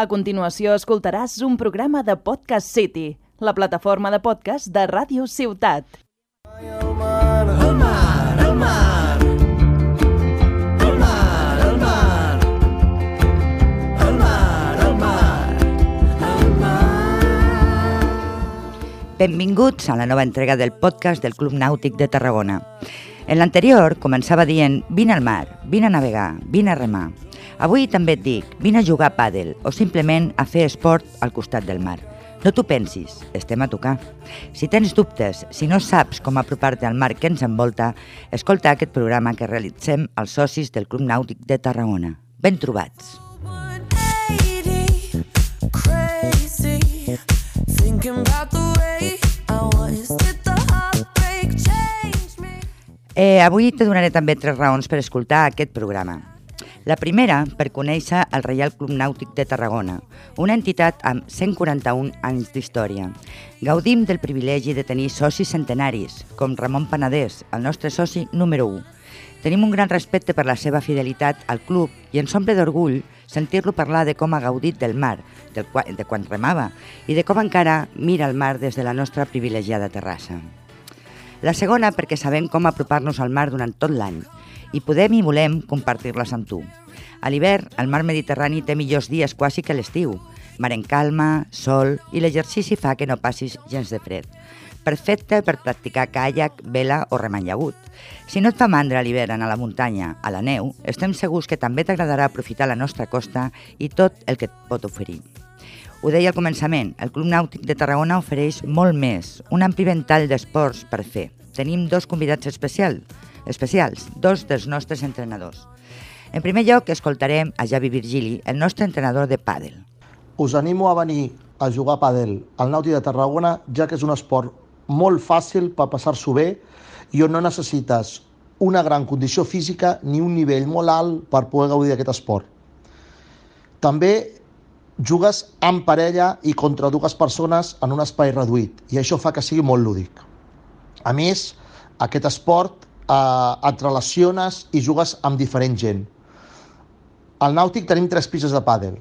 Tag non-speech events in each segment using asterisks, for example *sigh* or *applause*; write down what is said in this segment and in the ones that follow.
A continuació escoltaràs un programa de Podcast City, la plataforma de podcast de Ràdio Ciutat. Mar, mar, mar. Mar, mar. El mar, el mar. El mar. Benvinguts a la nova entrega del podcast del Club Nàutic de Tarragona. En l'anterior començava dient vine al mar, vine a navegar, vine a remar. Avui també et dic vine a jugar a pàdel o simplement a fer esport al costat del mar. No t'ho pensis, estem a tocar. Si tens dubtes, si no saps com apropar-te al mar que ens envolta, escolta aquest programa que realitzem els socis del Club Nàutic de Tarragona. Ben trobats. 180, crazy, thinking about the way I was. Did the heartbreak change me? Eh, avui te donaré també tres raons per escoltar aquest programa. La primera, per conèixer el Reial Club Nàutic de Tarragona, una entitat amb 141 anys d'història. Gaudim del privilegi de tenir socis centenaris, com Ramon Panadés, el nostre soci número 1. Tenim un gran respecte per la seva fidelitat al club i ens omple d'orgull sentir-lo parlar de com ha gaudit del mar, del, qua- de quan remava, i de com encara mira el mar des de la nostra privilegiada terrassa. La segona perquè sabem com apropar-nos al mar durant tot l'any i podem i volem compartir-les amb tu. A l'hivern, el mar Mediterrani té millors dies quasi que l'estiu. Mar en calma, sol i l'exercici fa que no passis gens de fred. Perfecte per practicar caiac, vela o remanyagut. Si no et fa mandra a l'hivern a la muntanya, a la neu, estem segurs que també t'agradarà aprofitar la nostra costa i tot el que et pot oferir. Ho deia al començament, el Club Nàutic de Tarragona ofereix molt més, un ampli ventall d'esports per fer. Tenim dos convidats especial, especials, dos dels nostres entrenadors. En primer lloc, escoltarem a Javi Virgili, el nostre entrenador de pàdel. us animo a venir a jugar a pàdel al Nàutic de Tarragona, ja que és un esport molt fàcil per passar-s'ho bé i on no necessites una gran condició física ni un nivell molt alt per poder gaudir d'aquest esport. També jugues en parella i contra dues persones en un espai reduït i això fa que sigui molt lúdic. A més, aquest esport eh, et relaciones i jugues amb diferent gent. Al Nàutic tenim tres pisos de pàdel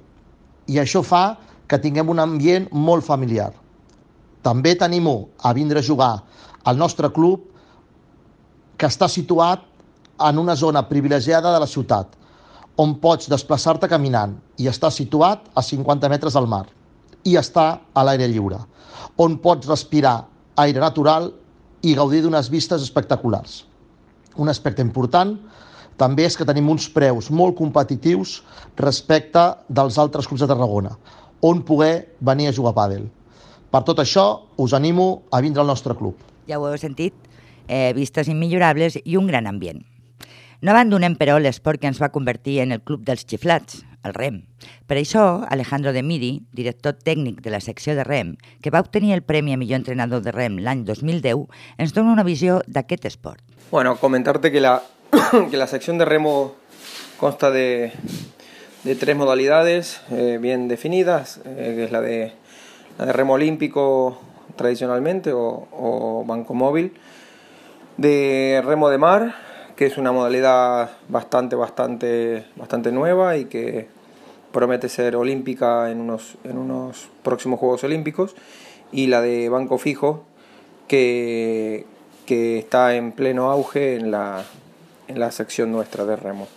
i això fa que tinguem un ambient molt familiar. També tenim-ho a vindre a jugar al nostre club que està situat en una zona privilegiada de la ciutat, on pots desplaçar-te caminant i està situat a 50 metres del mar i està a l'aire lliure, on pots respirar aire natural i gaudir d'unes vistes espectaculars. Un aspecte important també és que tenim uns preus molt competitius respecte dels altres clubs de Tarragona, on poder venir a jugar a pàdel. Per tot això, us animo a vindre al nostre club. Ja ho heu sentit, eh, vistes immillorables i un gran ambient. No abandonem, però, l'esport que ens va convertir en el club dels xiflats, el REM. Per això, Alejandro de Miri, director tècnic de la secció de REM, que va obtenir el Premi a millor entrenador de REM l'any 2010, ens dona una visió d'aquest esport. Bueno, comentarte que la, *coughs* que la sección de remo consta de, de tres modalidades eh, bien definidas, eh, que es la de, la de remo olímpico tradicionalmente o, o banco móvil, de remo de mar, que es una modalidad bastante, bastante, bastante nueva y que promete ser olímpica en unos, en unos próximos Juegos Olímpicos, y la de banco fijo, que, que está en pleno auge en la, en la sección nuestra de remo.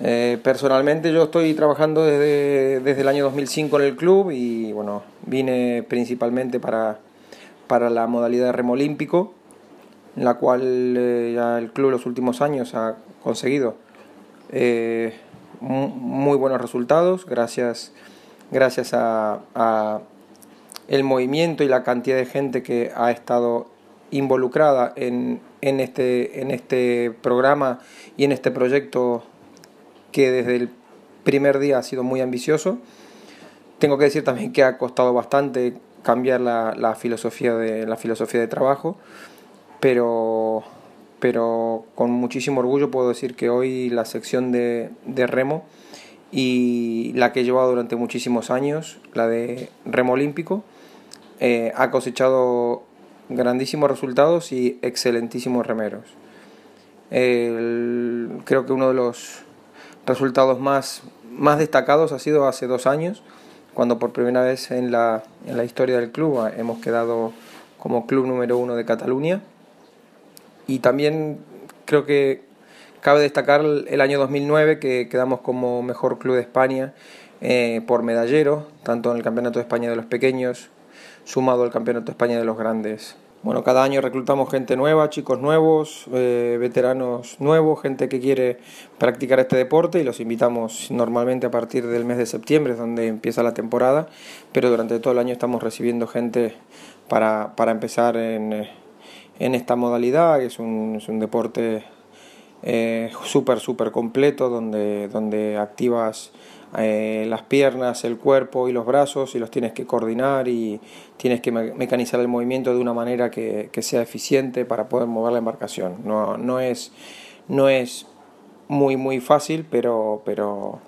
Eh, personalmente yo estoy trabajando desde, desde el año 2005 en el club y bueno, vine principalmente para, para la modalidad de remo olímpico, en la cual eh, ya el club los últimos años ha conseguido eh, mu- muy buenos resultados gracias, gracias a, el movimiento y la cantidad de gente que ha estado involucrada en, en, este, en este programa y en este proyecto que desde el primer día ha sido muy ambicioso. Tengo que decir también que ha costado bastante cambiar la filosofía, de, la filosofía de trabajo, pero, pero con muchísimo orgullo puedo decir que hoy la sección de, de remo y la que he llevado durante muchísimos años, la de remo olímpico, eh, ha cosechado grandísimos resultados y excelentísimos remeros. Creo que uno de los resultados más, más destacados ha sido hace dos años, cuando por primera vez en la, en la historia del club hemos quedado como club número uno de Cataluña. Y también creo que cabe destacar el año 2009 que quedamos como mejor club de España eh, por medallero, tanto en el Campeonato de España de los Pequeños, sumado al Campeonato de España de los Grandes. Bueno, cada año reclutamos gente nueva, chicos nuevos, eh, veteranos nuevos, gente que quiere practicar este deporte y los invitamos normalmente a partir del mes de septiembre, es donde empieza la temporada, pero durante todo el año estamos recibiendo gente para, para empezar en, eh, en esta modalidad, es un, es un deporte eh, súper, completo, donde, donde activas eh, las piernas, el cuerpo y los brazos y los tienes que coordinar y tienes que me- mecanizar el movimiento de una manera que, que sea eficiente para poder mover la embarcación. No, no, es, no es muy, muy fácil, pero, pero,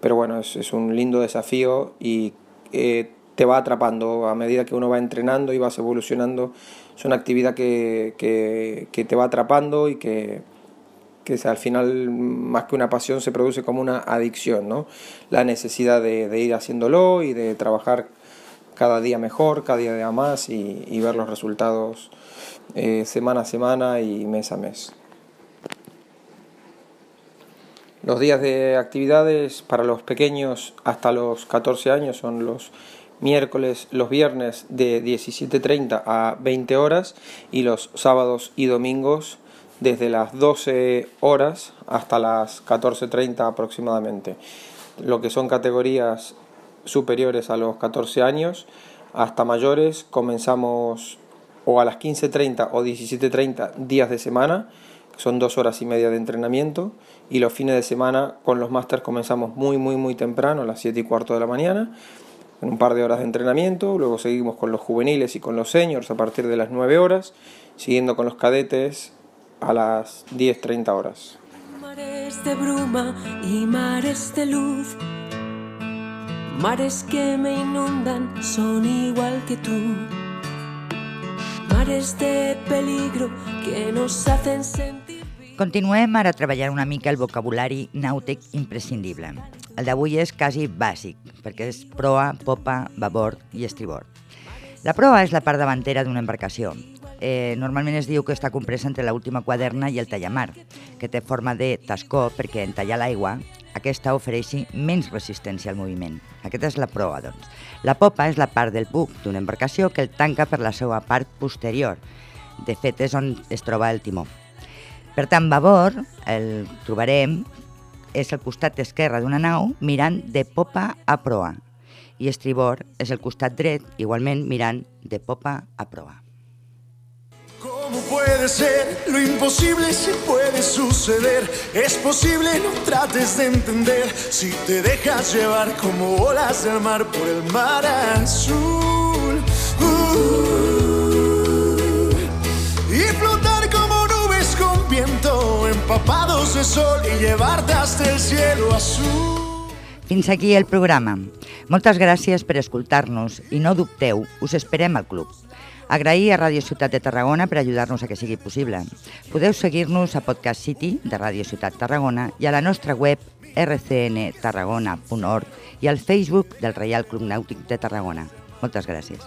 pero bueno, es, es un lindo desafío y eh, te va atrapando a medida que uno va entrenando y vas evolucionando. Es una actividad que, que, te va atrapando y que, que al final, más que una pasión, se produce como una adicción, ¿no? La necesidad de, ir haciéndolo y de trabajar cada día mejor, cada día más y, y ver los resultados eh, semana a semana y mes a mes. Los días de actividades para los pequeños hasta los 14 años son los miércoles, los viernes de 17.30 a 20 horas y los sábados y domingos desde las 12 horas hasta las 14.30 aproximadamente. Lo que son categorías superiores a los 14 años hasta mayores comenzamos o a las 15.30 o 17.30 días de semana, son dos horas y media de entrenamiento, y los fines de semana con los másters comenzamos muy, muy, muy temprano, a las 7 y cuarto de la mañana, en un par de horas de entrenamiento, luego seguimos con los juveniles y con los seniors a partir de las 9 horas, siguiendo con los cadetes a las 10.30 horas. Mares de bruma y mares de luz. Mares que me inundan son igual que tú. Mares de peligro que nos hacen sentir. Continuem ara a treballar una mica el vocabulari nàutic imprescindible. El d'avui és quasi bàsic, perquè és proa, popa, babord i estribord. La proa és la part davantera d'una embarcació. Eh, normalment es diu que està compresa entre l'última quaderna i el tallamar, que té forma de tascó perquè en tallar l'aigua aquesta ofereixi menys resistència al moviment. Aquesta és la proa, doncs. La popa és la part del buc d'una embarcació que el tanca per la seva part posterior. De fet, és on es troba el timó. Per tant, babord el trobarem és el costat esquerre d'una nau mirant de popa a proa i estribord és el costat dret, igualment mirant de popa a proa. ¿Cómo puede ser? Lo imposible se puede suceder. Es posible, no trates de entender. Si te dejas llevar como olas del mar por el mar azul. Uh, empapados de sol y llevarte hasta el cielo azul. Fins aquí el programa. Moltes gràcies per escoltar-nos i no dubteu, us esperem al club. Agrair a Ràdio Ciutat de Tarragona per ajudar-nos a que sigui possible. Podeu seguir-nos a Podcast City de Ràdio Ciutat Tarragona i a la nostra web rcntarragona.org i al Facebook del Reial Club Nàutic de Tarragona. Moltes gràcies.